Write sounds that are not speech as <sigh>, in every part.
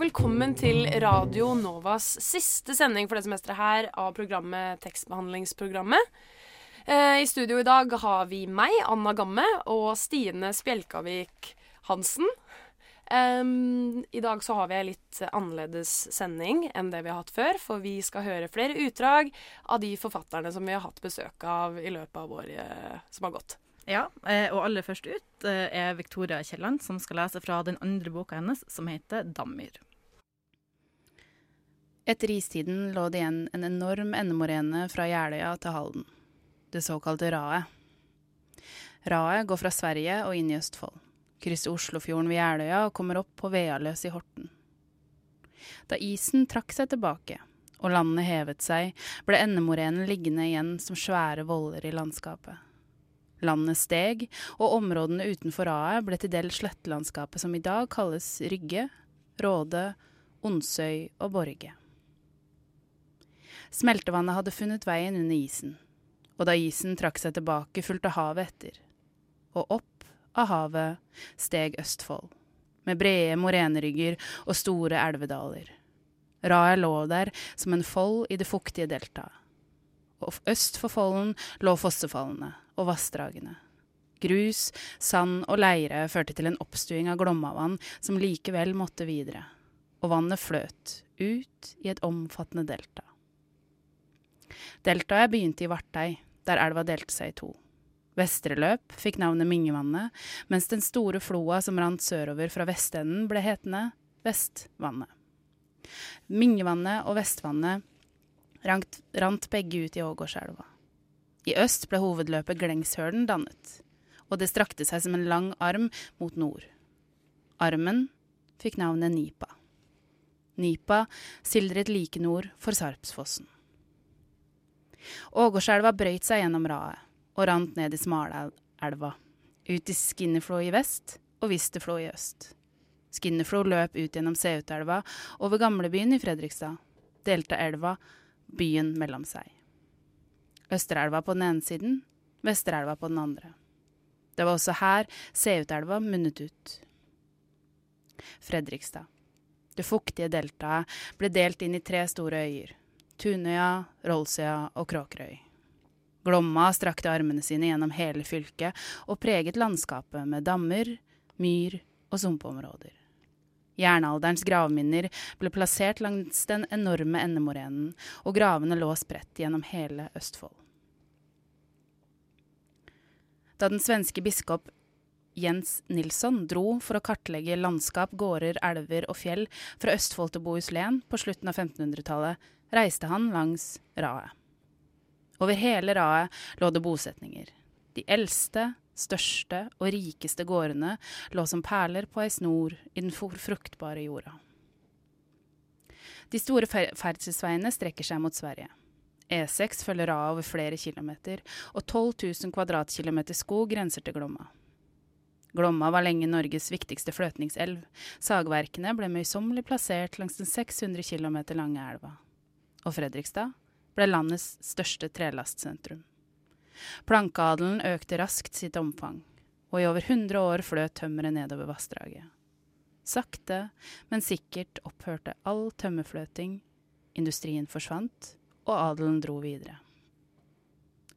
Velkommen til Radio Novas siste sending for det semesteret her av programmet Tekstbehandlingsprogrammet. Eh, I studio i dag har vi meg, Anna Gamme, og Stine Spjelkavik Hansen. Em, I dag så har vi en litt annerledes sending enn det vi har hatt før, for vi skal høre flere utdrag av de forfatterne som vi har hatt besøk av i løpet av året som har gått. Ja, eh, og aller først ut eh, er Victoria Kielland, som skal lese fra den andre boka hennes, som heter 'Dammyr'. Etter istiden lå det igjen en enorm endemorene fra Jeløya til Halden, det såkalte raet. Raet går fra Sverige og inn i Østfold, krysser Oslofjorden ved Jeløya og kommer opp på Vealøs i Horten. Da isen trakk seg tilbake og landet hevet seg, ble endemorenen liggende igjen som svære voller i landskapet. Landet steg, og områdene utenfor raet ble til del slettelandskapet som i dag kalles Rygge, Råde, Onsøy og Borge. Smeltevannet hadde funnet veien under isen, og da isen trakk seg tilbake, fulgte havet etter. Og opp av havet steg Østfold, med brede morenerygger og store elvedaler. Raet lå der som en fold i det fuktige deltaet. Og øst for folden lå fossefallene og vassdragene. Grus, sand og leire førte til en oppstuing av Glommavann som likevel måtte videre, og vannet fløt ut i et omfattende delta. Deltaet begynte i Vartei, der elva delte seg i to. Vestre løp fikk navnet Mingevannet, mens den store floa som rant sørover fra vestenden, ble hetende Vestvannet. Mingevannet og Vestvannet rant, rant begge ut i Ågårdselva. I øst ble hovedløpet Glengshølen dannet, og det strakte seg som en lang arm mot nord. Armen fikk navnet Nipa. Nipa sildret like nord for Sarpsfossen. Ågårdselva brøyt seg gjennom raet og rant ned i Smalaelva, ut i Skinneflå i vest og Visterflå i øst. Skinneflå løp ut gjennom Seutelva over gamlebyen i Fredrikstad, delte elva byen mellom seg. Østerelva på den ene siden, Vesterelva på den andre. Det var også her Seutelva munnet ut. Fredrikstad. Det fuktige deltaet ble delt inn i tre store øyer. Tunøya, Rollsøya og Kråkerøy. Glomma strakte armene sine gjennom hele fylket og preget landskapet med dammer, myr og sumpområder. Jernalderens gravminner ble plassert langs den enorme endemorenen, og gravene lå spredt gjennom hele Østfold. Da den svenske biskop Jens Nilsson dro for å kartlegge landskap, gårder, elver og fjell fra Østfold til Bohuslän på slutten av 1500-tallet, reiste han langs raet. Over hele raet lå det bosetninger. De eldste, største og rikeste gårdene lå som perler på ei snor i den fruktbare jorda. De store fer ferdselsveiene strekker seg mot Sverige. E6 følger raet over flere kilometer, og 12 000 kvadratkilometer skog grenser til Glomma. Glomma var lenge Norges viktigste fløtningselv. Sagverkene ble møysommelig plassert langs den 600 km lange elva. Og Fredrikstad ble landets største trelastsentrum. Plankeadelen økte raskt sitt omfang, og i over 100 år fløt tømmeret nedover vassdraget. Sakte, men sikkert opphørte all tømmerfløting, industrien forsvant, og adelen dro videre.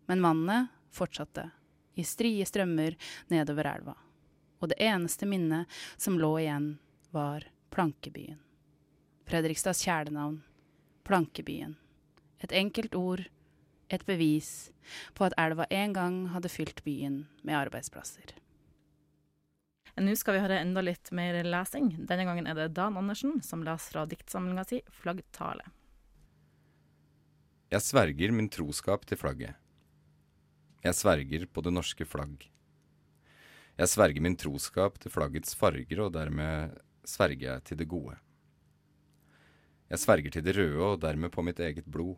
Men vannet fortsatte, i strie strømmer nedover elva, og det eneste minnet som lå igjen, var Plankebyen. Fredrikstads kjælenavn, Plankebyen. Et enkelt ord, et bevis på at elva en gang hadde fylt byen med arbeidsplasser. Nå skal vi høre enda litt mer lesing. Denne gangen er det Dan Andersen som leser fra diktsamlinga si 'Flaggtale'. Jeg sverger min troskap til flagget. Jeg sverger på det norske flagg. Jeg sverger min troskap til flaggets farger, og dermed sverger jeg til det gode. Jeg sverger til det røde og dermed på mitt eget blod.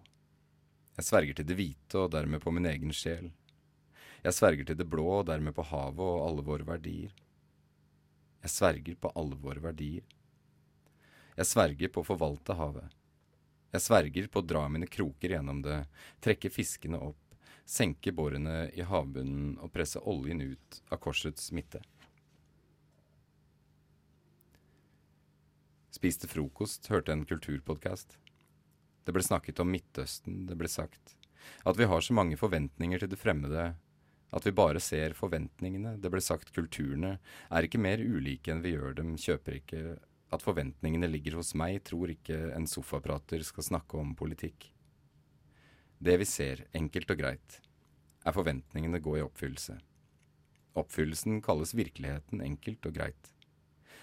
Jeg sverger til det hvite og dermed på min egen sjel. Jeg sverger til det blå og dermed på havet og alle våre verdier. Jeg sverger på alle våre verdier. Jeg sverger på å forvalte havet. Jeg sverger på å dra mine kroker gjennom det, trekke fiskene opp, senke bårene i havbunnen og presse oljen ut av korsets midte. Spiste frokost, hørte en kulturpodkast. Det ble snakket om Midtøsten, det ble sagt. At vi har så mange forventninger til det fremmede. At vi bare ser forventningene. Det ble sagt kulturene er ikke mer ulike enn vi gjør dem, kjøper ikke at forventningene ligger hos meg, tror ikke en sofaprater skal snakke om politikk. Det vi ser, enkelt og greit, er forventningene gå i oppfyllelse. Oppfyllelsen kalles virkeligheten enkelt og greit.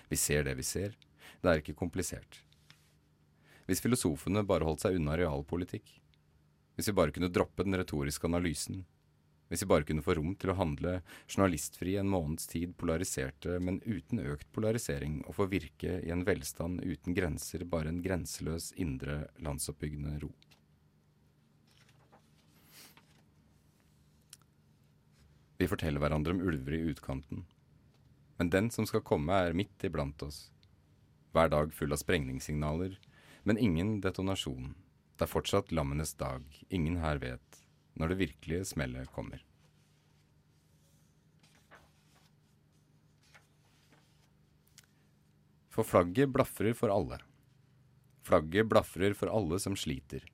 Vi ser det vi ser, det er ikke komplisert. Hvis filosofene bare holdt seg unna realpolitikk, hvis vi bare kunne droppe den retoriske analysen, hvis vi bare kunne få rom til å handle journalistfri en måneds tid polariserte, men uten økt polarisering, og få virke i en velstand uten grenser, bare en grenseløs indre landsoppbyggende ro. Vi forteller hverandre om ulver i utkanten, men den som skal komme, er midt iblant oss. Hver dag full av sprengningssignaler, men ingen detonasjon. Det er fortsatt lammenes dag, ingen her vet når det virkelige smellet kommer. For flagget blafrer for alle. Flagget blafrer for alle som sliter.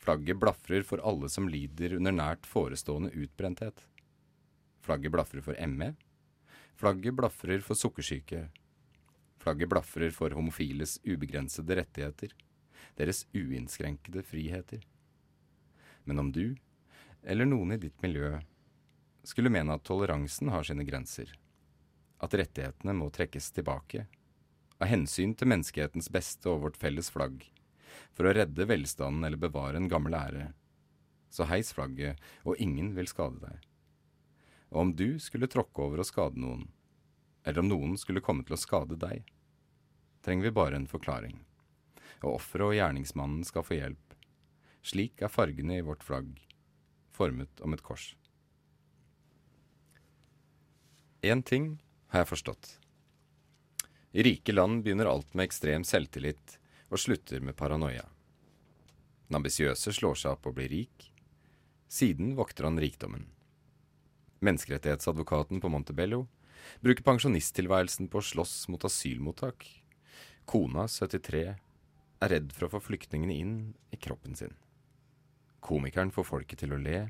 Flagget blafrer for alle som lider under nært forestående utbrenthet. Flagget blafrer for ME. Flagget blafrer for sukkersyke. Flagget blafrer for homofiles ubegrensede rettigheter. Deres uinnskrenkede friheter. Men om du, eller noen i ditt miljø, skulle mene at toleransen har sine grenser, at rettighetene må trekkes tilbake, av hensyn til menneskehetens beste og vårt felles flagg, for å redde velstanden eller bevare en gammel ære, så heis flagget, og ingen vil skade deg. Og om du skulle tråkke over og skade noen, eller om noen skulle komme til å skade deg, trenger vi bare en forklaring, og offeret og gjerningsmannen skal få hjelp. Slik er fargene i vårt flagg, formet om et kors. Én ting har jeg forstått. I rike land begynner alt med ekstrem selvtillit og slutter med paranoia. Den ambisiøse slår seg opp og blir rik. Siden vokter han rikdommen. Menneskerettighetsadvokaten på Montebello bruker pensjonisttilværelsen på å slåss mot asylmottak. Kona, 73, er redd for å få flyktningene inn i kroppen sin. Komikeren får folket til å le,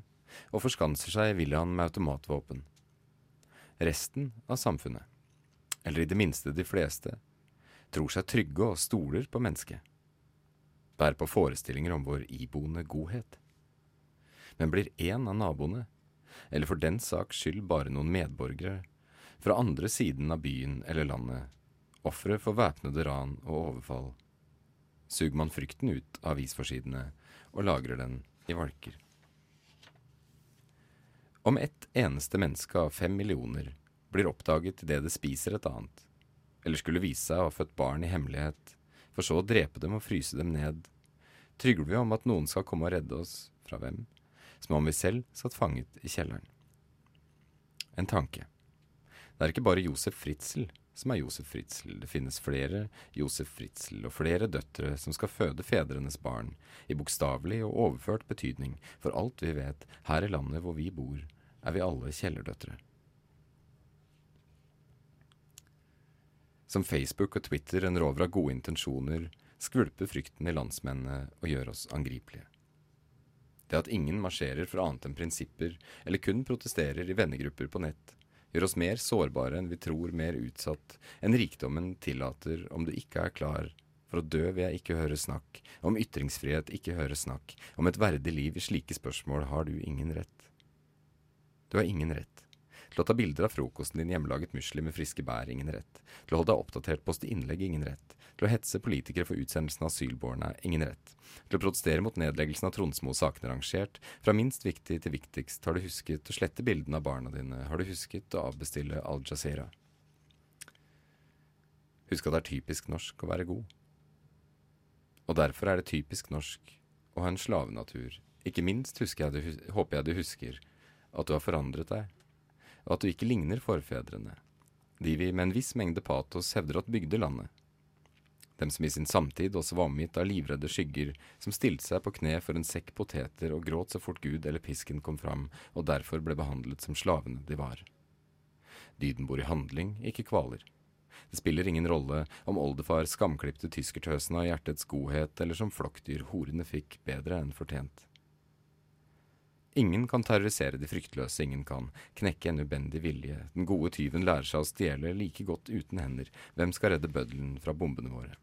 og forskanser seg i villaen med automatvåpen. Resten av samfunnet, eller i det minste de fleste, tror seg trygge og stoler på mennesket. Bærer på forestillinger om vår iboende godhet. Men blir én av naboene, eller for den saks skyld bare noen medborgere, fra andre siden av byen eller landet, ofre for væpnede ran og overfall, suger man frykten ut av avisforsidene og lagrer den i valker. Om ett eneste menneske av fem millioner blir oppdaget idet det spiser et annet, eller skulle vise seg å ha født barn i hemmelighet, for så å drepe dem og fryse dem ned, trygler vi om at noen skal komme og redde oss fra hvem, som om vi selv satt fanget i kjelleren. En tanke. Det er ikke bare Josef Fritzel som er Josef Fritzel. Det finnes flere Josef Fritzel og flere døtre som skal føde fedrenes barn, i bokstavelig og overført betydning, for alt vi vet, her i landet hvor vi bor, er vi alle kjellerdøtre. Som Facebook og Twitter en rover av gode intensjoner, skvulper frykten i landsmennene og gjør oss angripelige. Det at ingen marsjerer for annet enn prinsipper, eller kun protesterer i vennegrupper på nett, gjør oss mer sårbare enn vi tror, mer utsatt enn rikdommen tillater om du ikke er klar for å dø vil jeg ikke høre snakk, om ytringsfrihet ikke høre snakk, om et verdig liv i slike spørsmål har du ingen rett. Du har ingen rett. Til å ta bilder av frokosten din hjemmelaget musli med friske bær, ingen rett. Til å holde deg oppdatert, poste innlegg, ingen rett. Til å hetse politikere for utsendelsen av asylbårne, ingen rett. Til å protestere mot nedleggelsen av Tronsmo sakene rangert. Fra minst viktig til viktigst, har du husket å slette bildene av barna dine, har du husket å avbestille Al Jazeera. Husk at det er typisk norsk å være god. Og derfor er det typisk norsk å ha en slavenatur. Ikke minst jeg du, håper jeg du husker at du har forandret deg, og at du ikke ligner forfedrene, de vi med en viss mengde patos hevder at bygde landet. Dem som i sin samtid også var omgitt av livredde skygger, som stilte seg på kne for en sekk poteter og gråt så fort Gud eller pisken kom fram, og derfor ble behandlet som slavene de var. Dyden bor i handling, ikke kvaler. Det spiller ingen rolle om oldefar skamklipte tyskertøsene av hjertets godhet, eller som flokkdyr horene fikk bedre enn fortjent. Ingen kan terrorisere de fryktløse, ingen kan knekke en ubendig vilje. Den gode tyven lærer seg å stjele like godt uten hender. Hvem skal redde bøddelen fra bombene våre?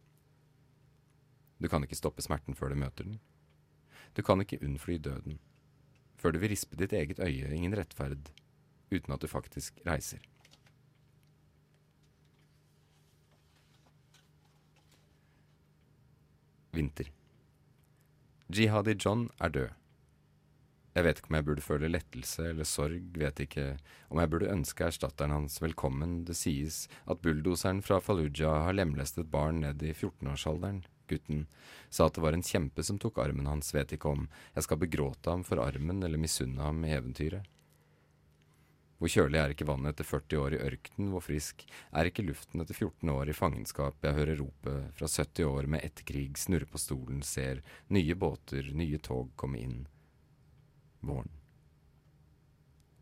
Du kan ikke stoppe smerten før du møter den. Du kan ikke unnfly døden. Før du vil rispe ditt eget øye, ingen rettferd, uten at du faktisk reiser. Vinter. Jihadi John er død. Jeg vet ikke om jeg burde føle lettelse eller sorg, vet ikke om jeg burde ønske erstatteren hans velkommen. Det sies at bulldoseren fra Fallujah har lemlestet barn ned i 14-årsalderen. Gutten sa at det var en kjempe som tok armen hans, vet ikke om jeg skal begråte ham for armen eller misunne ham i eventyret. Hvor kjølig er ikke vannet etter 40 år i ørkenen, hvor frisk er ikke luften etter 14 år i fangenskap, jeg hører ropet fra 70 år med etterkrig snurre på stolen, ser nye båter, nye tog komme inn. Våren.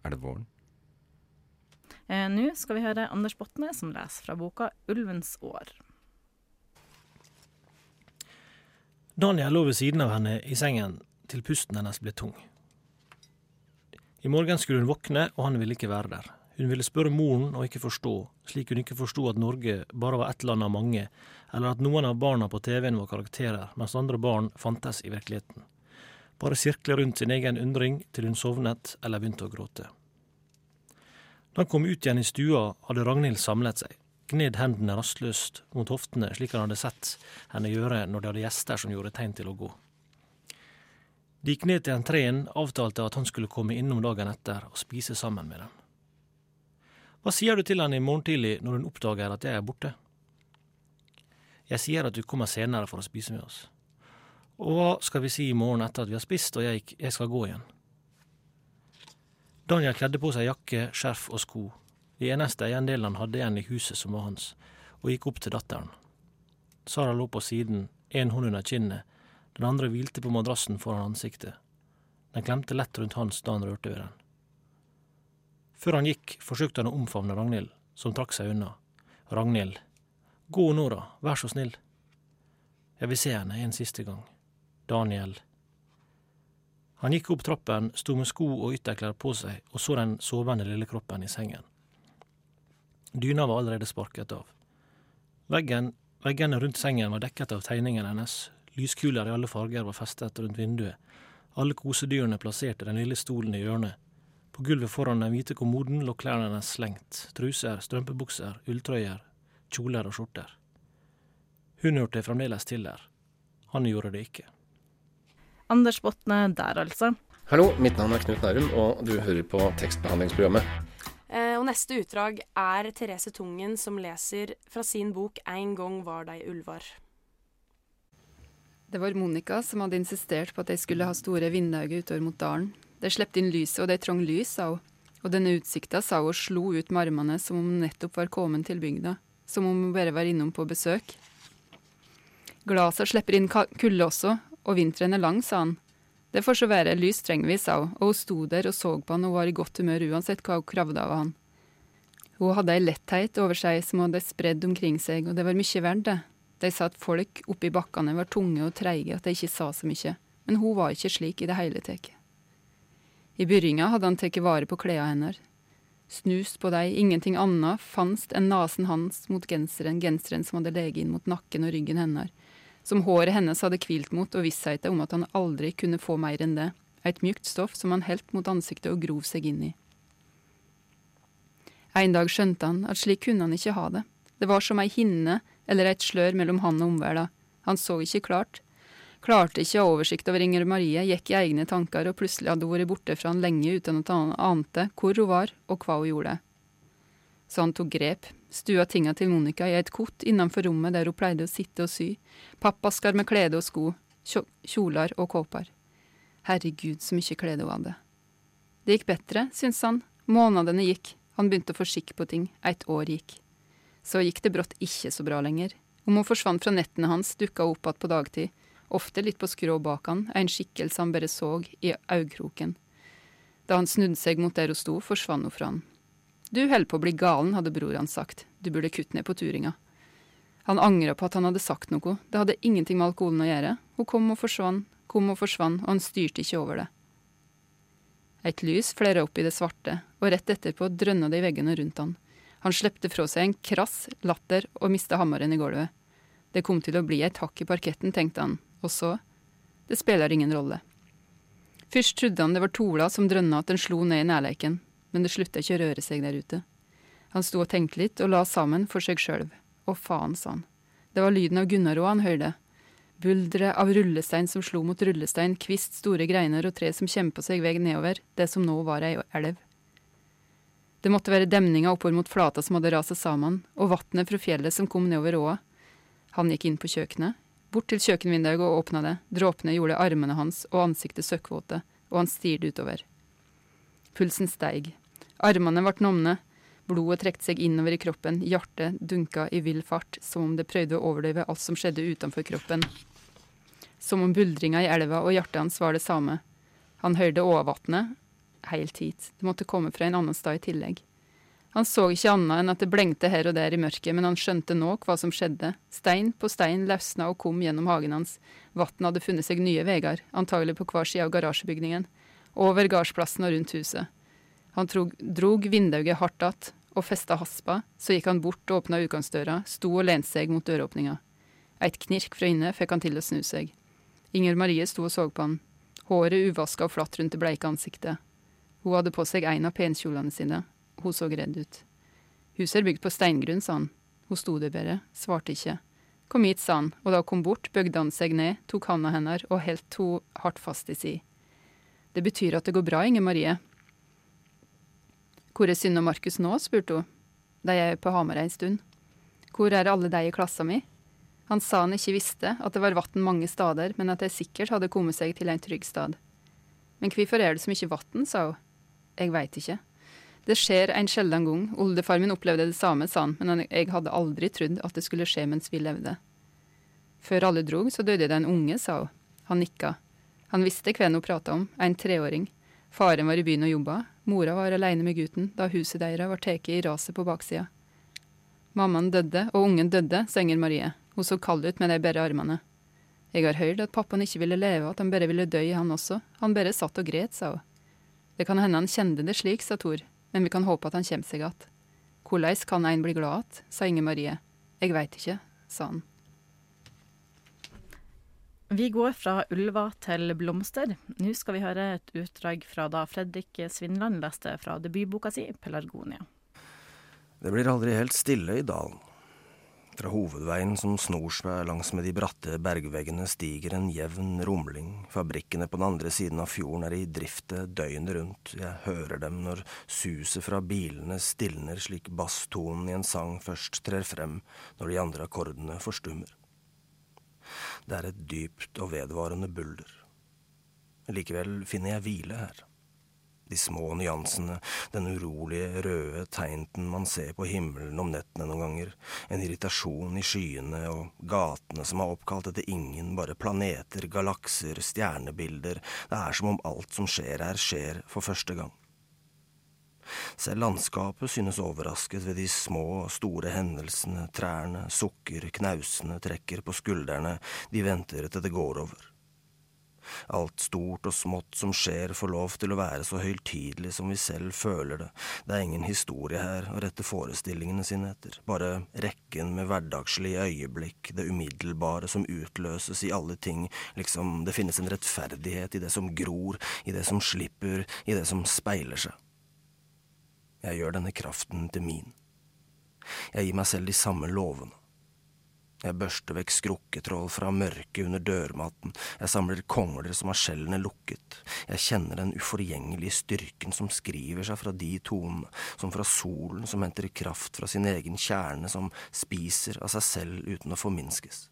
Er det våren? Eh, Nå skal vi høre Anders Botne som leser fra boka 'Ulvens år'. Daniel lå ved siden av henne i sengen til pusten hennes ble tung. I morgen skulle hun våkne, og han ville ikke være der. Hun ville spørre moren og ikke forstå, slik hun ikke forsto at Norge bare var ett land av mange, eller at noen av barna på TV-en var karakterer, mens andre barn fantes i virkeligheten bare sirkle rundt sin egen undring til hun sovnet eller begynte å gråte. Da han kom ut igjen i stua, hadde Ragnhild samlet seg, gned hendene rastløst mot hoftene, slik han hadde sett henne gjøre når de hadde gjester som gjorde tegn til å gå. De gikk ned til entreen, avtalte at han skulle komme innom dagen etter og spise sammen med dem. Hva sier du til henne i morgen tidlig når hun oppdager at jeg er borte? Jeg sier at du kommer senere for å spise med oss. Og hva skal vi si i morgen etter at vi har spist og jeg, jeg skal gå igjen? Daniel kledde på seg jakke, skjerf og sko, de eneste eiendelene han hadde igjen i huset som var hans, og gikk opp til datteren. Sara lå på siden, en hånd under kinnet, den andre hvilte på madrassen foran ansiktet. Den klemte lett rundt hans da han rørte ved den. Før han gikk, forsøkte han å omfavne Ragnhild, som trakk seg unna. Ragnhild, gå nå da, vær så snill. Jeg vil se henne en siste gang. Daniel. Han gikk opp trappen, sto med sko og ytterklær på seg og så den sovende lille kroppen i sengen. Dyna var allerede sparket av. Veggen, veggene rundt sengen var dekket av tegningene hennes, lyskuler i alle farger var festet rundt vinduet, alle kosedyrene plassert i den lille stolen i hjørnet. På gulvet foran den hvite kommoden lå klærne hennes slengt, truser, strømpebukser, ulltrøyer, kjoler og skjorter. Hun hørte fremdeles til der. Han gjorde det ikke. Anders Botne der, altså. Hallo, mitt navn er Knut Nærum, og du hører på tekstbehandlingsprogrammet. Eh, og neste utdrag er Therese Tungen som leser fra sin bok 'Ein gang var de ulvar'. Det var Monica som hadde insistert på at de skulle ha store vindauger utover mot dalen. De slepte inn lyset, og de trong lys, sa hun. Og denne utsikta sa hun slo ut med armene som om hun nettopp var kommet til bygda. Som om hun bare var innom på besøk. Glasa slipper inn kulde også, og vinteren er lang, sa han. Det får så være, lys trenger vi, sa hun, og hun sto der og så på han og var i godt humør uansett hva hun kravde av han. Hun hadde ei letthet over seg som hun hadde spredd omkring seg, og det var mye verdt, det. De sa at folk oppi bakkene var tunge og treige, at de ikke sa så mye, men hun var ikke slik i det hele tatt. I byrringa hadde han tatt vare på klærne hennes. Snust på dem, ingenting annet fantes enn nesen hans mot genseren, genseren som hadde leget inn mot nakken og ryggen hennes som håret hennes hadde kvilt mot, og vissheten om at han aldri kunne få mer enn det, et mjukt stoff som han helt mot ansiktet og grov seg inn i. En dag skjønte han at slik kunne han ikke ha det. Det var som ei hinne eller et slør mellom han og omverda. Han så ikke klart. Klarte ikke å ha oversikt over Inger Marie, gikk i egne tanker, og plutselig hadde hun vært borte fra han lenge uten at han ante hvor hun var og hva hun gjorde. Så han tok grep, stua tinga til Monica i et kott innenfor rommet der hun pleide å sitte og sy, pappasker med klede og sko, kjoler og kåper. Herregud, så mye klede hun hadde. Det gikk bedre, syntes han. Månedene gikk, han begynte å få skikk på ting, et år gikk. Så gikk det brått ikke så bra lenger. Om hun forsvant fra nettene hans, dukka hun opp igjen på dagtid, ofte litt på skrå bak han, en skikkelse han bare så i øyekroken. Da han snudde seg mot der hun sto, forsvant hun fra han. Du holder på å bli galen, hadde bror hans sagt, du burde kutte ned på turinga. Han angra på at han hadde sagt noe, det hadde ingenting med alkoholen å gjøre, hun kom og forsvant, kom og forsvant, og han styrte ikke over det. Et lys flere opp i det svarte, og rett etterpå drønna det i veggene rundt han. Han slepte fra seg en krass latter og mista hammeren i gulvet. Det kom til å bli et hakk i parketten, tenkte han, og så Det spiller ingen rolle. Først trodde han det var Tola som drønna at den slo ned i nærleiken, men det slutta ikke å røre seg der ute. Han sto og tenkte litt, og la sammen for seg sjøl. Å faen, sa han. Det var lyden av Gunnarå han hørte. Bulderet av rullestein som slo mot rullestein, kvist, store greiner og tre som kjempa seg vei nedover, det som nå var ei elv. Det måtte være demninga oppover mot flata som hadde rasa sammen, og vatnet fra fjellet som kom nedover åa. Han gikk inn på kjøkkenet, bort til kjøkkenvinduet og åpna det. Dråpene gjorde armene hans og ansiktet søkkvåte, og han stirret utover. Pulsen steig. Armene ble numne. Blodet trekte seg innover i kroppen, hjertet dunka i vill fart, som om det prøvde å overleve alt som skjedde utenfor kroppen. Som om buldringa i elva og hjertet hans var det samme. Han hørte åvatnet, helt hit. Det måtte komme fra en annen stad i tillegg. Han så ikke annet enn at det blengte her og der i mørket, men han skjønte nå hva som skjedde. Stein på stein løsna og kom gjennom hagen hans. Vannet hadde funnet seg nye veier, antagelig på hver side av garasjebygningen. Over gardsplassen og rundt huset. Han trog, drog vinduet hardt att og festa haspa, så gikk han bort og åpna utgangsdøra, sto og lente seg mot døråpninga. Eit knirk fra inne fikk han til å snu seg. Inger Marie sto og så på han, håret uvaska og flatt rundt det bleike ansiktet. Hun hadde på seg en av penkjolene sine. Hun så redd ut. Huset er bygd på steingrunn, sa han. Hun sto der bare, svarte ikke. Kom hit, sa han, og da hun kom bort, bøgde han seg ned, tok handa hennes og holdt henne hardt fast i si. Det betyr at det går bra, Inger Marie. Hvor er Synne og Markus nå? spurte hun. De er på Hamar ei stund. Hvor er alle de i klassa mi? Han sa han ikke visste, at det var vann mange steder, men at de sikkert hadde kommet seg til en trygg stad. Men hvorfor er det så mye vann, sa hun. Jeg veit ikke. Det skjer en sjelden gang. Oldefar min opplevde det samme, sa han, men jeg hadde aldri trodd at det skulle skje mens vi levde. Før alle drog, så døde det en unge, sa hun. Han nikka. Han visste hvem hun prata om, en treåring. Faren var i byen og jobba. Mora var aleine med gutten da huset deres var tatt i raset på baksida. Mammaen døde, og ungen døde, sa Inger Marie. Hun så kald ut med de bare armene. Jeg har hørt at pappaen ikke ville leve, at han bare ville dø, han også. Han bare satt og gret, sa hun. Det kan hende han kjente det slik, sa Tor, men vi kan håpe at han kommer seg att. Hvordan kan en bli glad att, sa Inge Marie. Jeg veit ikke, sa han. Vi går fra ulver til blomster. Nå skal vi høre et utdrag fra da Fredrik Svindland leste fra debutboka si 'Pelargonia'. Det blir aldri helt stille i dalen. Fra hovedveien som snor seg langsmed de bratte bergveggene, stiger en jevn rumling. Fabrikkene på den andre siden av fjorden er i drifte døgnet rundt. Jeg hører dem når suset fra bilene stilner slik basstonen i en sang først trer frem når de andre akkordene forstummer. Det er et dypt og vedvarende bulder. Likevel finner jeg hvile her de små nyansene, den urolige, røde tegnten man ser på himmelen om nettene noen ganger, en irritasjon i skyene og gatene som er oppkalt etter ingen, bare planeter, galakser, stjernebilder, det er som om alt som skjer her, skjer for første gang. Selv landskapet synes overrasket ved de små, store hendelsene, trærne sukker, knausene trekker på skuldrene, de venter til det går over. Alt stort og smått som skjer, får lov til å være så høytidelig som vi selv føler det. Det er ingen historie her å rette forestillingene sine etter, bare rekken med hverdagslige øyeblikk, det umiddelbare som utløses i alle ting, liksom det finnes en rettferdighet i det som gror, i det som slipper, i det som speiler seg. Jeg gjør denne kraften til min. Jeg gir meg selv de samme lovene. Jeg børster vekk skrukketroll fra mørket under dørmatten, jeg samler kongler som har skjellene lukket, jeg kjenner den uforgjengelige styrken som skriver seg fra de tonene, som fra solen som henter kraft fra sin egen kjerne, som spiser av seg selv uten å forminskes.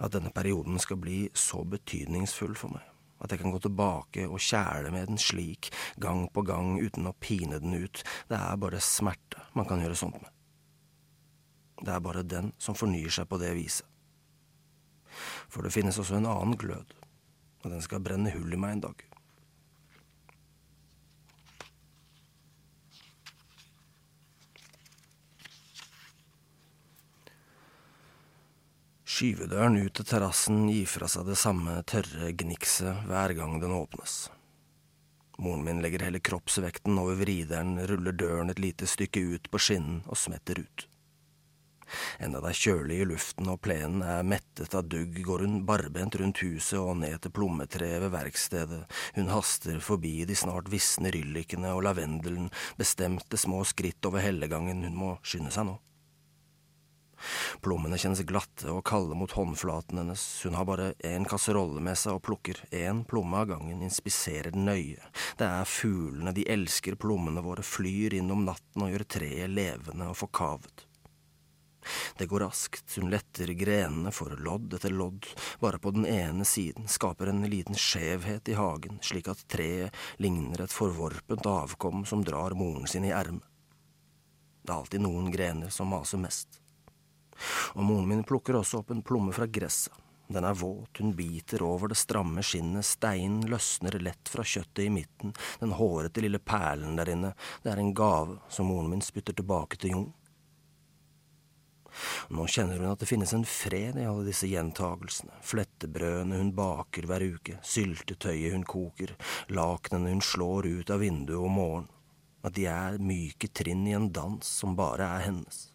At denne perioden skal bli så betydningsfull for meg, at jeg kan gå tilbake og kjæle med den slik, gang på gang, uten å pine den ut, det er bare smerte man kan gjøre sånt med. Det er bare den som fornyer seg på det viset. For det finnes også en annen glød, og den skal brenne hull i meg en dag. Skyvedøren ut til terrassen gir fra seg det samme tørre gnikset hver gang den åpnes. Moren min legger hele kroppsvekten over vrideren, ruller døren et lite stykke ut på skinnen og smetter ut. Enda det er kjølig i luften og plenen er mettet av dugg, går hun barbent rundt huset og ned til plommetreet ved verkstedet, hun haster forbi de snart visne ryllikene og lavendelen, bestemte små skritt over hellegangen, hun må skynde seg nå. Plommene kjennes glatte og kalde mot håndflaten hennes, hun har bare én kasserolle med seg og plukker én plomme av gangen, inspiserer den nøye. Det er fuglene, de elsker plommene våre, flyr inn om natten og gjør treet levende og forkavet. Det går raskt, hun letter grenene for lodd etter lodd, bare på den ene siden, skaper en liten skjevhet i hagen, slik at treet ligner et forvorpent avkom som drar moren sin i ermet. Det er alltid noen grener som maser mest. Og moren min plukker også opp en plomme fra gresset. Den er våt, hun biter over det stramme skinnet, steinen løsner lett fra kjøttet i midten, den hårete lille perlen der inne, det er en gave som moren min spytter tilbake til Jon. Nå kjenner hun at det finnes en fred i alle disse gjentagelsene, flettebrødene hun baker hver uke, syltetøyet hun koker, lakenene hun slår ut av vinduet om morgenen, at de er myke trinn i en dans som bare er hennes.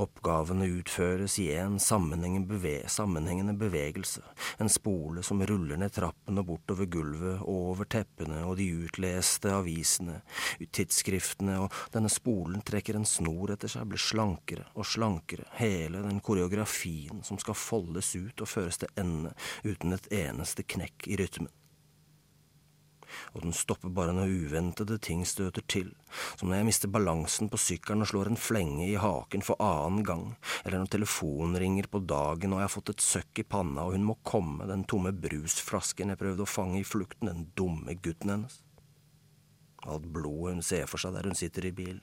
Oppgavene utføres i en sammenhengende, beve sammenhengende bevegelse, en spole som ruller ned trappen og bortover gulvet, over teppene og de utleste avisene, tidsskriftene, og denne spolen trekker en snor etter seg, blir slankere og slankere, hele den koreografien som skal foldes ut og føres til ende uten et eneste knekk i rytmen og den stopper bare når uventede ting støter til, som når jeg mister balansen på sykkelen og slår en flenge i haken for annen gang, eller når telefonen ringer på dagen og jeg har fått et søkk i panna og hun må komme, den tomme brusflasken jeg prøvde å fange i flukten, den dumme gutten hennes. Alt blodet hun ser for seg der hun sitter i bilen.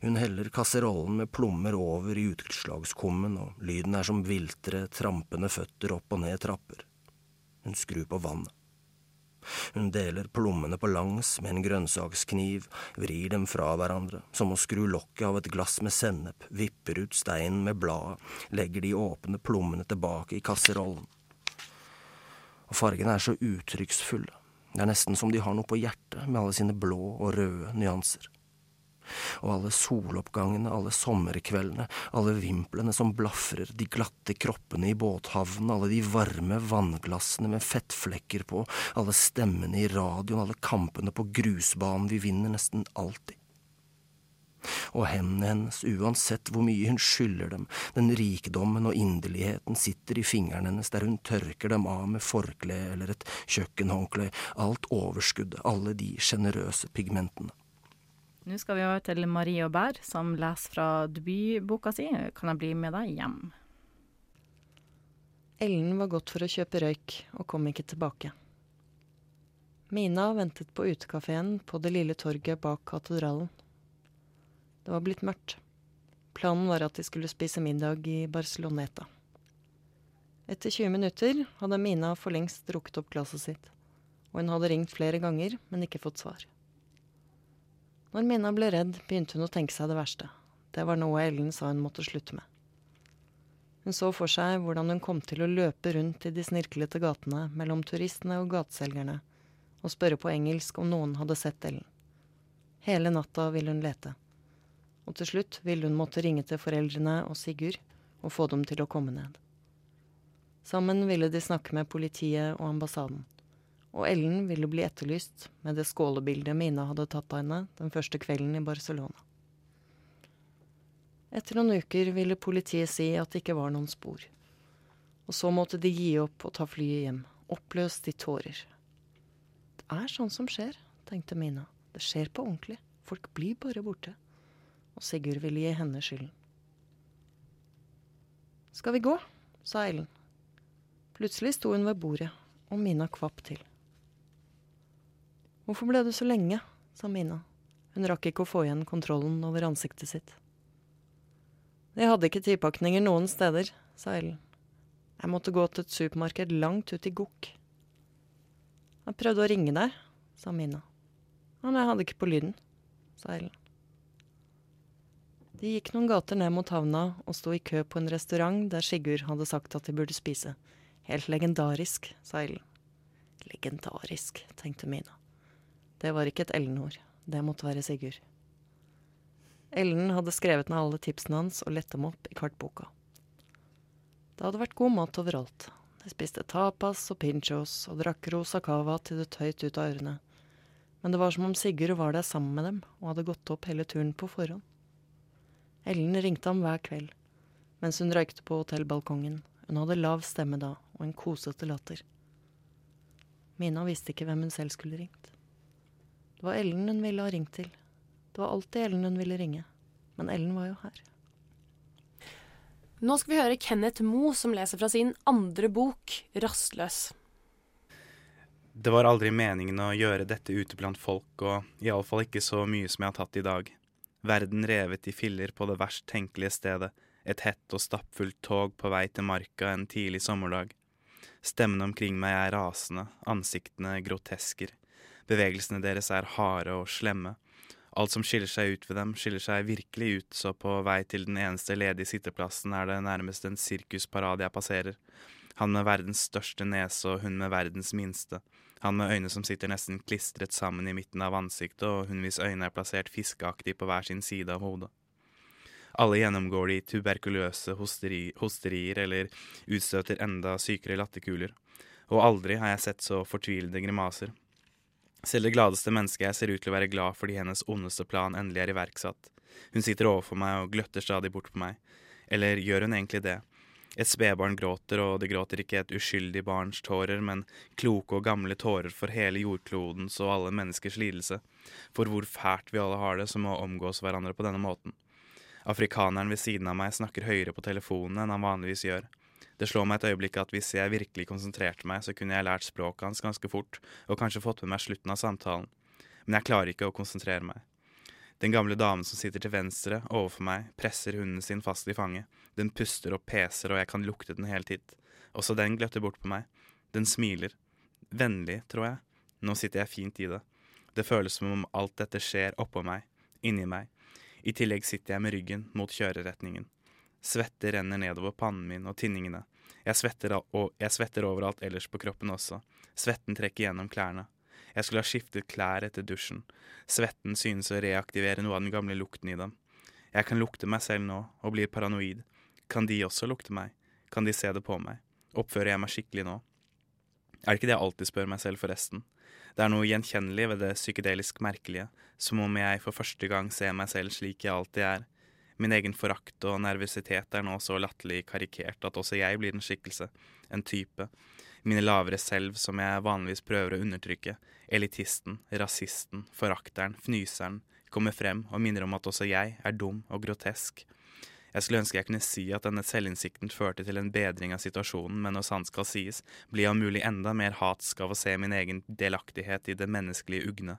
Hun heller kasserollen med plommer over i utslagskummen, og lyden er som viltre, trampende føtter opp og ned trapper. Hun skrur på vannet. Hun deler plommene på langs med en grønnsakskniv, vrir dem fra hverandre, som å skru lokket av et glass med sennep, vipper ut steinen med bladet, legger de åpne plommene tilbake i kasserollen. Og fargene er så uttrykksfulle, det er nesten som de har noe på hjertet med alle sine blå og røde nyanser og alle soloppgangene, alle sommerkveldene, alle vimplene som blafrer, de glatte kroppene i båthavnen, alle de varme vannglassene med fettflekker på, alle stemmene i radioen, alle kampene på grusbanen, vi vinner nesten alltid. Og hendene hennes, uansett hvor mye hun skylder dem, den rikdommen og inderligheten sitter i fingrene hennes der hun tørker dem av med forkle eller et kjøkkenhåndkle, alt overskuddet, alle de sjenerøse pigmentene. Nå skal vi over til Marie Aubert, som leser fra debutboka si 'Kan jeg bli med deg hjem'? Ellen var gått for å kjøpe røyk, og kom ikke tilbake. Mina ventet på utekafeen på det lille torget bak katedralen. Det var blitt mørkt. Planen var at de skulle spise middag i Barceloneta. Etter 20 minutter hadde Mina for lengst drukket opp glasset sitt, og hun hadde ringt flere ganger, men ikke fått svar. Når Minna ble redd, begynte hun å tenke seg det verste. Det var noe Ellen sa hun måtte slutte med. Hun så for seg hvordan hun kom til å løpe rundt i de snirklete gatene mellom turistene og gateselgerne og spørre på engelsk om noen hadde sett Ellen. Hele natta ville hun lete. Og til slutt ville hun måtte ringe til foreldrene og Sigurd og få dem til å komme ned. Sammen ville de snakke med politiet og ambassaden og Ellen ville bli etterlyst med det skålebildet Mina hadde tatt av henne den første kvelden i Barcelona. Etter noen uker ville politiet si at det ikke var noen spor. Og så måtte de gi opp og ta flyet hjem, oppløst i tårer. Det er sånn som skjer, tenkte Mina. Det skjer på ordentlig. Folk blir bare borte. Og Sigurd ville gi henne skylden. Skal vi gå? sa Ellen. Plutselig sto hun ved bordet, og Mina kvapp til. Hvorfor ble du så lenge? sa Mina. Hun rakk ikke å få igjen kontrollen over ansiktet sitt. Jeg hadde ikke tidpakninger noen steder, sa Ellen. Jeg måtte gå til et supermarked langt ut i Gokk. Jeg prøvde å ringe deg, sa Mina. Men jeg hadde ikke på lyden, sa Ellen. De gikk noen gater ned mot havna og sto i kø på en restaurant der Sigurd hadde sagt at de burde spise. Helt legendarisk, sa Ellen. Legendarisk, tenkte Mina. Det var ikke et Ellen-ord. Det måtte være Sigurd. Ellen hadde skrevet ned alle tipsene hans og lett dem opp i kartboka. Det hadde vært god mat overalt. De spiste tapas og pinchos og drakk rosa cava til det tøyt ut av ørene. Men det var som om Sigurd var der sammen med dem og hadde gått opp hele turen på forhånd. Ellen ringte ham hver kveld mens hun røykte på hotellbalkongen. Hun hadde lav stemme da og en kosete latter. Mina visste ikke hvem hun selv skulle ringt. Det var Ellen hun ville ha ringt til. Det var alltid Ellen hun ville ringe. Men Ellen var jo her. Nå skal vi høre Kenneth Moe som leser fra sin andre bok, 'Rastløs'. Det var aldri meningen å gjøre dette ute blant folk, og iallfall ikke så mye som jeg har tatt i dag. Verden revet i filler på det verst tenkelige stedet, et hett og stappfullt tog på vei til marka en tidlig sommerdag. Stemmene omkring meg er rasende, ansiktene grotesker. Bevegelsene deres er harde og slemme. Alt som skiller seg ut ved dem, skiller seg virkelig ut, så på vei til den eneste ledige sitteplassen er det nærmest en sirkusparade jeg passerer. Han med verdens største nese og hun med verdens minste. Han med øyne som sitter nesten klistret sammen i midten av ansiktet, og hun hvis øyne er plassert fiskeaktig på hver sin side av hodet. Alle gjennomgår de tuberkuløse hosteri, hosterier eller utstøter enda sykere latterkuler. Og aldri har jeg sett så fortvilede grimaser. Selv det gladeste mennesket jeg ser ut til å være glad fordi hennes ondeste plan endelig er iverksatt. Hun sitter overfor meg og gløtter stadig bort på meg. Eller gjør hun egentlig det? Et spedbarn gråter, og det gråter ikke et uskyldig barns tårer, men kloke og gamle tårer for hele jordklodens og alle menneskers lidelse, for hvor fælt vi alle har det som å omgås hverandre på denne måten. Afrikaneren ved siden av meg snakker høyere på telefonen enn han vanligvis gjør. Det slår meg et øyeblikk at hvis jeg virkelig konsentrerte meg, så kunne jeg lært språket hans ganske fort, og kanskje fått med meg slutten av samtalen. Men jeg klarer ikke å konsentrere meg. Den gamle damen som sitter til venstre overfor meg, presser hunden sin fast i fanget. Den puster og peser, og jeg kan lukte den helt hit. Også den gløtter bort på meg. Den smiler. Vennlig, tror jeg. Nå sitter jeg fint i det. Det føles som om alt dette skjer oppå meg, inni meg. I tillegg sitter jeg med ryggen mot kjøreretningen. Svette renner nedover pannen min og tinningene. Jeg svetter, og jeg svetter overalt ellers på kroppen også. Svetten trekker gjennom klærne. Jeg skulle ha skiftet klær etter dusjen. Svetten synes å reaktivere noe av den gamle lukten i dem. Jeg kan lukte meg selv nå, og blir paranoid. Kan de også lukte meg? Kan de se det på meg? Oppfører jeg meg skikkelig nå? Er det ikke det jeg alltid spør meg selv, forresten? Det er noe gjenkjennelig ved det psykedelisk merkelige, som om jeg for første gang ser meg selv slik jeg alltid er. Min egen forakt og nervøsitet er nå så latterlig karikert at også jeg blir en skikkelse, en type, mine lavere selv som jeg vanligvis prøver å undertrykke, elitisten, rasisten, forakteren, fnyseren, kommer frem og minner om at også jeg er dum og grotesk. Jeg skulle ønske jeg kunne si at denne selvinnsikten førte til en bedring av situasjonen, men når sant skal sies, blir jeg om mulig enda mer hatsk av å se min egen delaktighet i det menneskelige ugne.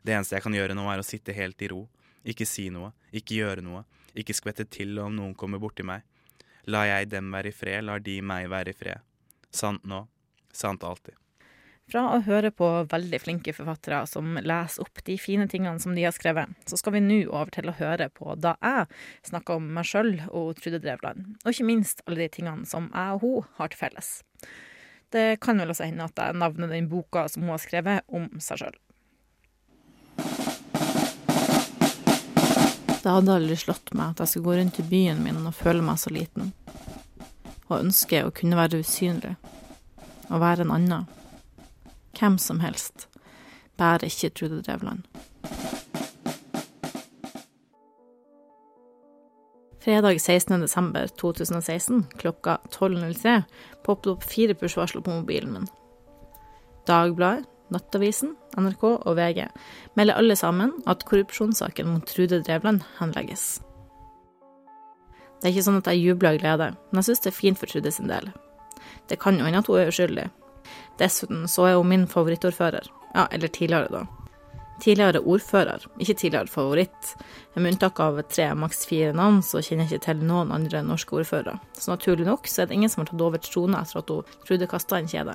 Det eneste jeg kan gjøre nå, er å sitte helt i ro, ikke si noe, ikke gjøre noe, ikke skvette til om noen kommer borti meg. La jeg dem være i fred, lar de meg være i fred. Sant nå, sant alltid. Fra å høre på veldig flinke forfattere som leser opp de fine tingene som de har skrevet, så skal vi nå over til å høre på da jeg snakka om meg sjøl og Trude Drevland, og ikke minst alle de tingene som jeg og hun har til felles. Det kan vel også hende at jeg navner den boka som hun har skrevet om seg sjøl. Det hadde aldri slått meg at jeg skulle gå rundt i byen min og føle meg så liten og ønske å kunne være usynlig, og være en annen. Hvem som helst, bare ikke Trude Drevland. Fredag 16.12.2016 klokka 12.03 poppet opp fire push-varsler på mobilen min. Dagbladet, Nattavisen, NRK og VG melder alle sammen at korrupsjonssaken mot Trude Drevland henlegges. Det er ikke sånn at jeg jubler av glede, men jeg syns det er fint for Trude sin del. Det kan jo hende at hun er uskyldig. Dessuten så er hun min favorittordfører. Ja, eller tidligere, da. Tidligere ordfører, ikke tidligere favoritt. Med unntak av tre, maks fire navn, så kjenner jeg ikke til noen andre norske ordførere. Så naturlig nok så er det ingen som har tatt over trona etter at hun Trude kasta en kjede.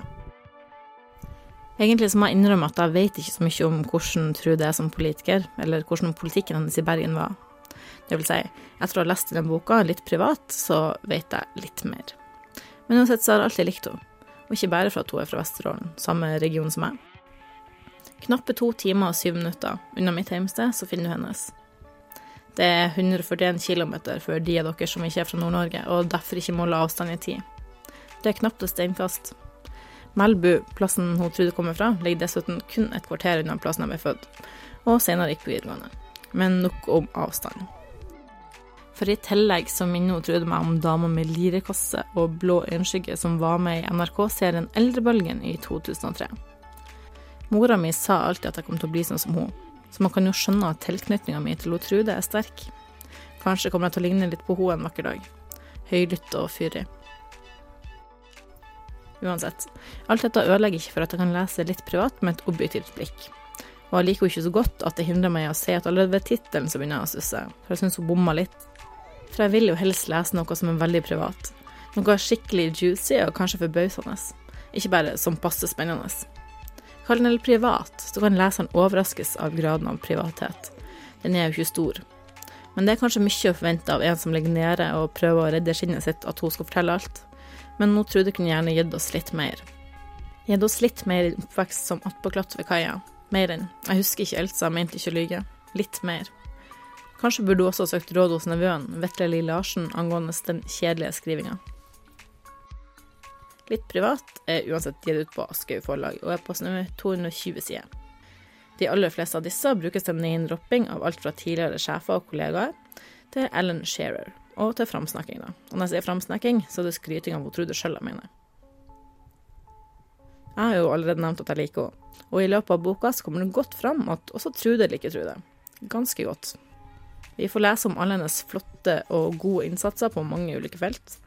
Egentlig så må jeg innrømme at jeg vet ikke så mye om hvordan Trude er som politiker, eller hvordan politikken hennes i Bergen var. Det vil si, etter å ha lest denne boka litt privat, så vet jeg litt mer. Men uansett så har jeg alltid likt henne, og ikke bare for at hun er fra Vesterålen, samme region som meg. Knappe to timer og syv minutter unna mitt hjemsted, så finner du hennes. Det er 141 km for de av dere som ikke er fra Nord-Norge, og derfor ikke måler avstand i tid. Det er knapt et steinkast. Melbu, plassen hun trodde kommer fra, ligger dessuten kun et kvarter unna plassen jeg ble født, og senere gikk på videregående. Men nok om avstand. For i tillegg så minner hun Trude meg om dama med lirekasse og blå øyenskygge som var med i NRK-serien Eldrebølgen i 2003. Mora mi sa alltid at jeg kom til å bli sånn som hun, så man kan jo skjønne at tilknytninga mi til Trude er sterk. Kanskje kommer jeg til å ligne litt på henne en vakker dag. Høylytt og fyrig. Uansett, alt dette ødelegger ikke for at jeg kan lese litt privat med et objektivt blikk. Og jeg liker jo ikke så godt at det hindrer meg i å se at allerede ved tittelen så begynner jeg å stusse, for jeg syns hun bomma litt. For jeg vil jo helst lese noe som er veldig privat. Noe skikkelig juicy og kanskje forbausende. Ikke bare som passe spennende. Kall den heller privat, så kan leseren overraskes av graden av privathet. Den er jo ikke stor. Men det er kanskje mye å forvente av en som ligger nede og prøver å redde skinnet sitt, at hun skal fortelle alt. Men nå trodde hun gjerne gitt oss litt mer. Gitt oss litt mer i oppvekst som attpåklatt ved kaia. Mer enn Jeg husker ikke Elsa, mente ikke å lyge. Litt mer. Kanskje burde hun også søkt råd hos nevøen, Vetle Li Larsen, angående den kjedelige skrivinga. Litt privat er uansett gitt ut på Aschehoug forlag, og er på snø 220 sider. De aller fleste av disse brukes til name-dropping av alt fra tidligere sjefer og kollegaer til Ellen Shearer, og til framsnakking. da. Og når jeg sier framsnakking, så er det skryting av hun Trude sjøl jeg mener. Jeg har jo allerede nevnt at jeg liker henne, og i løpet av boka så kommer det godt fram at også Trude liker Trude. Ganske godt. Vi får lese om alle hennes flotte og gode innsatser på mange ulike felt.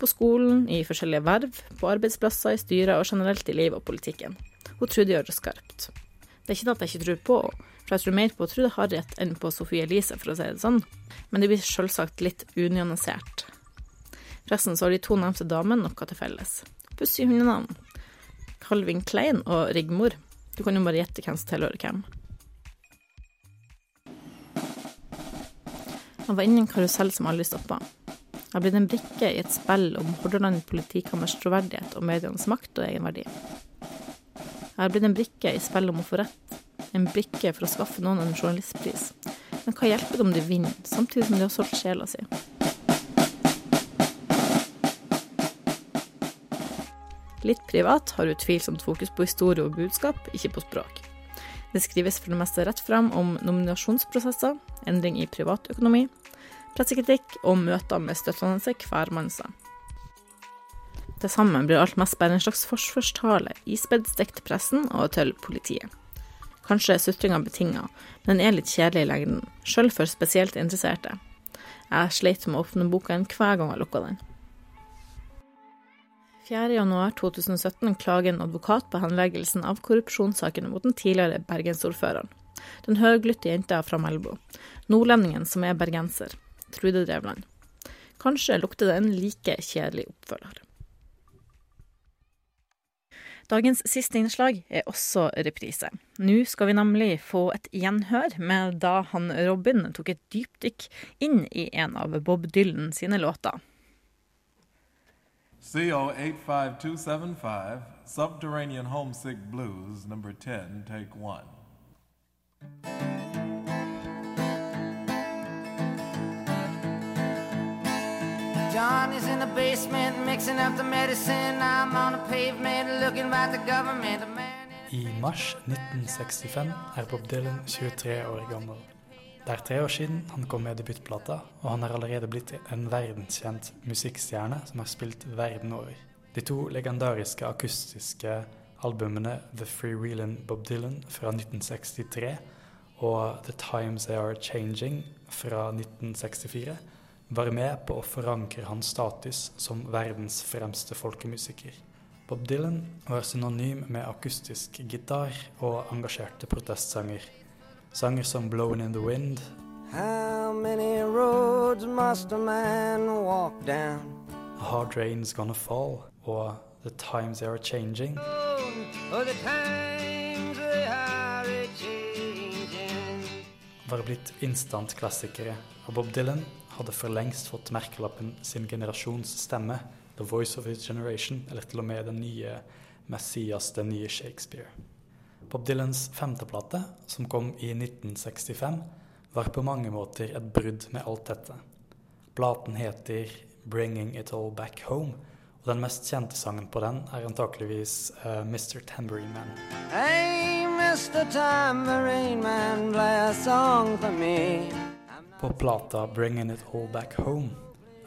På skolen, i forskjellige verv, på arbeidsplasser, i styrer og generelt i livet og politikken. Hun Trude gjør det skarpt. Det er ikke det at jeg ikke tror på henne, for jeg tror mer på Trude Harriet enn på Sofie Elise, for å si det sånn, men det blir selvsagt litt unyansert. Forresten så har de to nevnte damene noe til felles. Pussige hundenavn. Calvin Klein og Rigmor. Du kan jo bare gjette hvem som tilhører hvem. Jeg var inne i en karusell som aldri stoppa. Jeg har blitt en brikke i et spill om Hordaland politikammers troverdighet og medienes makt og egenverdi. Jeg har blitt en brikke i spill om å få rett, en blikket for å skaffe noen en journalistpris. Men hva hjelper det om de vinner, samtidig som de har solgt sjela si? Litt privat har utvilsomt fokus på historie og budskap, ikke på språk. Det skrives for det meste rett fram om nominasjonsprosesser, endring i privatøkonomi, pressekritikk og møter med støttende hvermannser. Til sammen blir alt mest bare en slags forsvarstale, ispedd stekt pressen og til politiet. Kanskje er sutringa betinga, men den er litt kjedelig i lengden, sjøl for spesielt interesserte. Jeg sleit med å åpne boka en hver gang jeg lukka den. 4.1.2017 klager en advokat på henleggelsen av korrupsjonssakene mot den tidligere bergensordføreren. Den høglytte jenta fra Melbu. Nordlendingen som er bergenser. Trude Drevland. Kanskje lukter det en like kjedelig oppfølger. Dagens siste innslag er også reprise. Nå skal vi nemlig få et gjenhør med da han Robin tok et dypdykk inn i en av Bob Dylan sine låter. CO 85275, Subterranean Homesick Blues, number 10, take one. John is in the basement mixing up the medicine. I'm on the pavement looking at the government. I mars 1965 er Bob Dylan 23 år gammel. Det er tre år siden han kom med debutplata, og han har allerede blitt en verdenskjent musikkstjerne som har spilt verden over. De to legendariske akustiske albumene The Freewheelin' Bob Dylan fra 1963 og The Times They Are Changing fra 1964 var med på å forankre hans status som verdens fremste folkemusiker. Bob Dylan var synonym med akustisk gitar og engasjerte protestsanger. Sanger som 'Blowing in the Wind', How many roads must a man walk down? 'Hard Rain's Gonna Fall' og 'The Times They Are Changing' Oh, the times var blitt instant-klassikere, og Bob Dylan hadde for lengst fått merkelappen sin generasjons stemme, The Voice of His Generation, eller til og med den nye Messias, den nye Shakespeare. Bob Dylans femteplate, som kom i 1965, var på mange måter et brudd med alt dette. Platen heter 'Bringing It All Back Home', og den mest kjente sangen på den er antakeligvis uh, 'Mr. Tambourine Man'. Hey, På plata 'Bringing It All Back Home'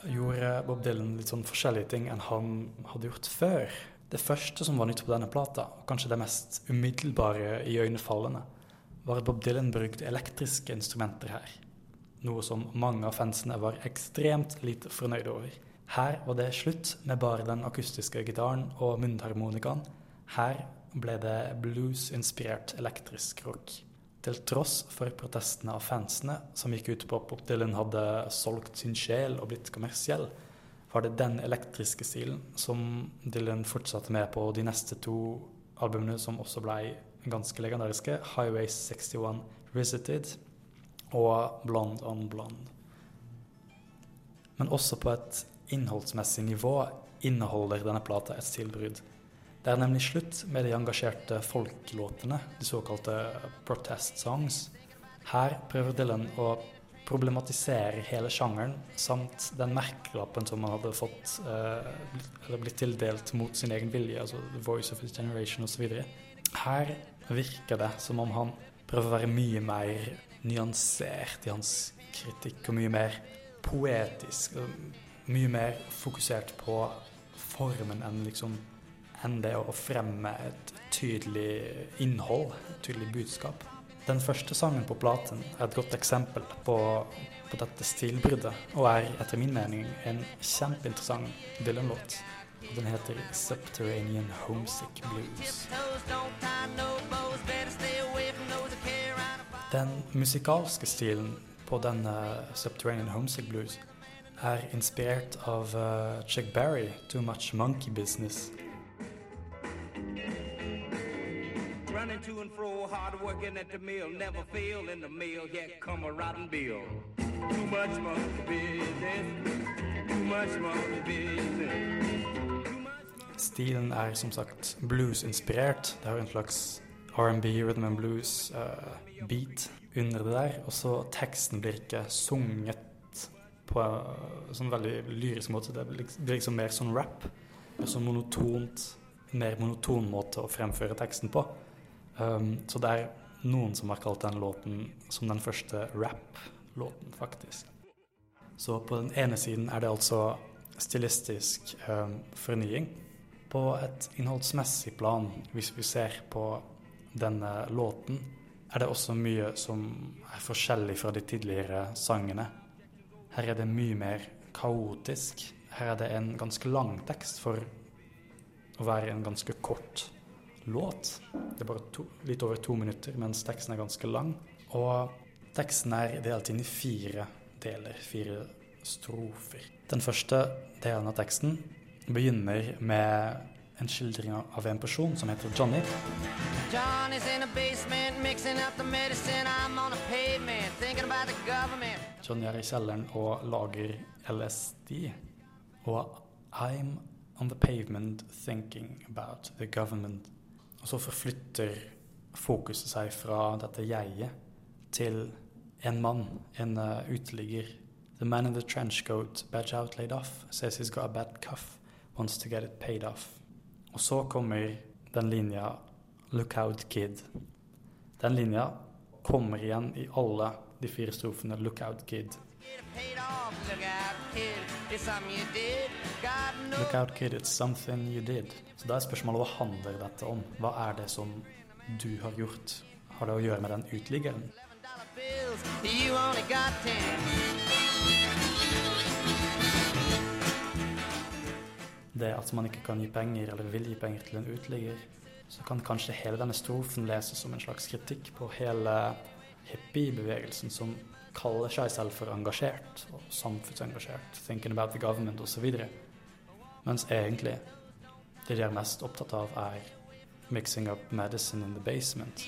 gjorde Bob Dylan litt sånn forskjellige ting enn han hadde gjort før. Det første som var nytt på denne plata, og kanskje det mest umiddelbare iøynefallende, var at Bob Dylan brukte elektriske instrumenter her. Noe som mange av fansene var ekstremt lite fornøyde over. Her var det slutt med bare den akustiske gitaren og munnharmonikaen. Her ble det blues-inspirert elektrisk rock. Til tross for protestene av fansene, som gikk ut på at Bob Dylan hadde solgt sin sjel og blitt kommersiell, var det den elektriske stilen som Dylan fortsatte med på de neste to albumene, som også ble ganske legendariske, 'Highway 61 Visited' og 'Blonde on Blonde'. Men også på et innholdsmessig nivå inneholder denne plata et stilbrudd. Det er nemlig slutt med de engasjerte folklåtene, de såkalte protest songs. Her prøver Dylan å problematisere hele sjangeren, samt den merkelappen som han hadde fått, eh, eller blitt tildelt mot sin egen vilje, altså The Voice of His Generation osv. Her virker det som om han prøver å være mye mer nyansert i hans kritikk, og mye mer poetisk. Mye mer fokusert på formen enn liksom enn det å fremme et tydelig innhold, et tydelig budskap. Den første sangen på platen er et godt eksempel på, på dette stilbruddet, og er etter min mening en kjempeinteressant Dylan-låt. Den heter 'Subterranean Homesick Blues'. Den musikalske stilen på denne Subterranean Homesick Blues er inspirert av uh, Chuck Berry, 'Too Much Monkey Business'. Running to and fro, hard working at the mill, never fail in the mill, yet come a rotten bill. Too much monkey business, too much monkey business. Stilen er som sagt blues-inspirert. Det har en slags R&B, rhythm and blues-beat under det der. Og så teksten blir ikke sunget på en sånn veldig lyrisk måte. Det blir liksom, liksom mer sånn rap. Sånn monotont, mer monoton måte å fremføre teksten på. Um, så det er noen som har kalt den låten som den første rap-låten, faktisk. Så på den ene siden er det altså stilistisk um, fornying. På et innholdsmessig plan, hvis vi ser på denne låten, er det også mye som er forskjellig fra de tidligere sangene. Her er det mye mer kaotisk. Her er det en ganske lang tekst for å være en ganske kort låt. Det er bare to, litt over to minutter, mens teksten er ganske lang. Og teksten er delt inn i fire deler, fire strofer. Den første delen av teksten begynner med en skildring av en person som heter Johnny. Johnny er i kjelleren og lager LSD. Og I'm on the pavement thinking about the government. Og så forflytter fokuset seg fra dette jeget til en mann, en uh, uteligger. The man in the trench coat, badge out laid off, says he's got a bad cuff, wants to get it paid off. Og så kommer den linja 'Look out, kid'. Den linja kommer igjen i alle de fire strofene. Look out, kid, Get it paid off, look God knows. 'Lookout Kid, it's something you did'. Så da er spørsmålet hva handler dette om? Hva er det som du har gjort? Har det å gjøre med den uteliggeren? det at man ikke kan gi penger, eller vil gi penger til en uteligger, så kan kanskje hele denne strofen leses som en slags kritikk på hele hippiebevegelsen som kaller seg selv for engasjert og samfunnsengasjert, thinking about the government osv. Mens egentlig det de er mest opptatt av, er mixing up medicine in the basement.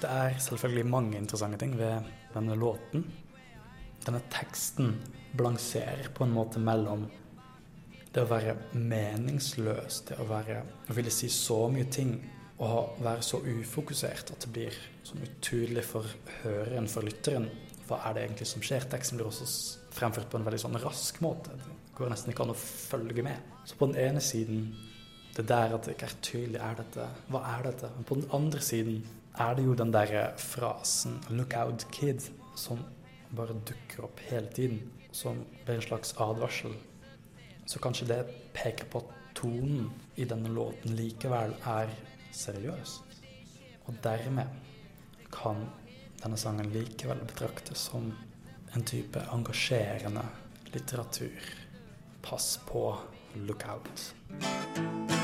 Det er selvfølgelig mange interessante ting ved denne låten. Denne teksten balanserer på en måte mellom det å være meningsløs, det å være å ville si så mye ting og være så ufokusert at det blir sånn utydelig for høreren, for lytteren. Hva er det egentlig som skjer? Teksten blir også fremført på en veldig sånn rask måte. Det går nesten ikke an å følge med. Så på den ene siden det der at det ikke er tydelig, er dette Hva er dette? Men på den andre siden er det jo den derre frasen 'look out, kid', som bare dukker opp hele tiden. Som blir en slags advarsel. Så kanskje det peker på at tonen i denne låten likevel er seriøs. Og dermed kan denne sangen likevel betraktes som en type engasjerende litteratur. Pass på, look out.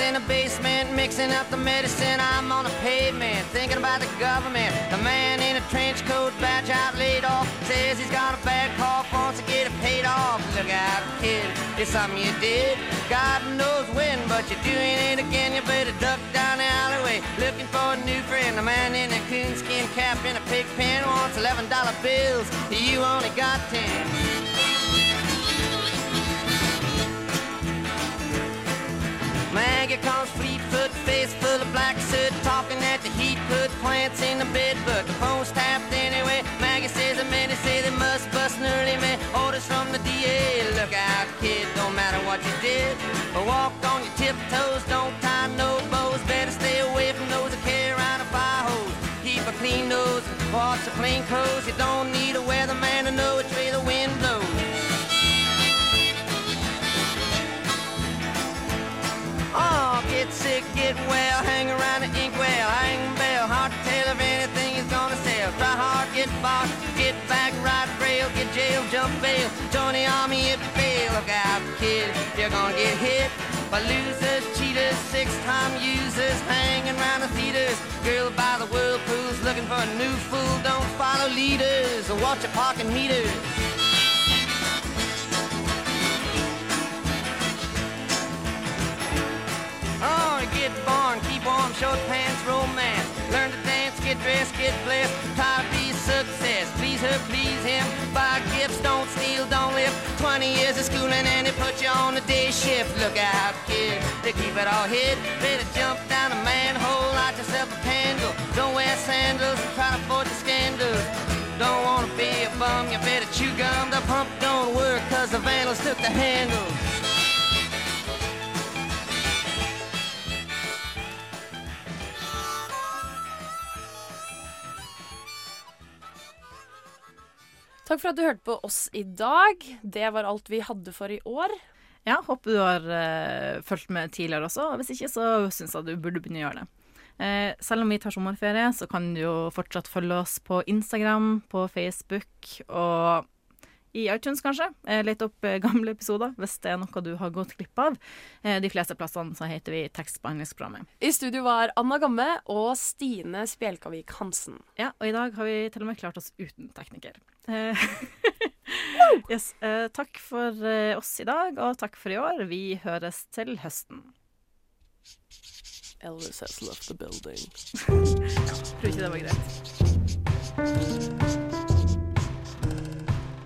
In the basement mixing up the medicine. I'm on the pavement thinking about the government. The man in a trench coat, badge out laid off, says he's got a bad cough, wants to get it paid off. Look out, kid, it's something you did. God knows when, but you're doing it again. You better duck down the alleyway looking for a new friend. The man in a coonskin cap in a pig pen wants eleven dollar bills. You only got ten. Maggie comes Fleetfoot, face full of black soot, talking at the heat, put plants in the bed, but the phone's tapped anyway. Maggie says the men say they must bust an early man. Orders from the DA. Look out, kid, don't matter what you did. But walk on your tiptoes, don't tie no bows. Better stay away from those that carry around a fire hose. Keep a clean nose, wash your plain clothes. You don't need a weatherman to know which way the wind get well, hang around the inkwell, hang bell, hard to tell if anything is gonna sell. Try hard, get bought, get back, ride rail, get jail, jump bail, join the army if you fail. Look out, kid, you're gonna get hit by losers, cheaters, six-time users, hanging around the theaters. Girl by the whirlpools, looking for a new fool. Don't follow leaders or watch your parking meters. Oh, get born, keep warm, short pants, romance. Learn to dance, get dressed, get blessed. To be success. Please her, please him. Buy gifts, don't steal, don't live. 20 years of schooling and they put you on the day shift. Look out, kid, they keep it all hid. Better jump down a manhole, light yourself a candle. Don't wear sandals and try to avoid the scandals. Don't wanna be a bum, you better chew gum. The pump don't work cause the vandals took the handle. Takk for at du hørte på oss i dag. Det var alt vi hadde for i år. Ja, håper du har uh, fulgt med tidligere også. Hvis ikke, så syns jeg du burde begynne å gjøre det. Uh, selv om vi tar sommerferie, så kan du jo fortsatt følge oss på Instagram, på Facebook og i iTunes, kanskje. Let opp eh, gamle episoder hvis det er noe du har gått glipp av. Eh, de fleste plassene så heter vi Tekst på engelsk-programmet. I studio var Anna Gamme og Stine Spjelkavik Hansen. Ja, og i dag har vi til og med klart oss uten tekniker. Eh, <laughs> yes, eh, takk for eh, oss i dag, og takk for i år. Vi høres til høsten. Elvis has left the building. <laughs> Tror ikke det var greit.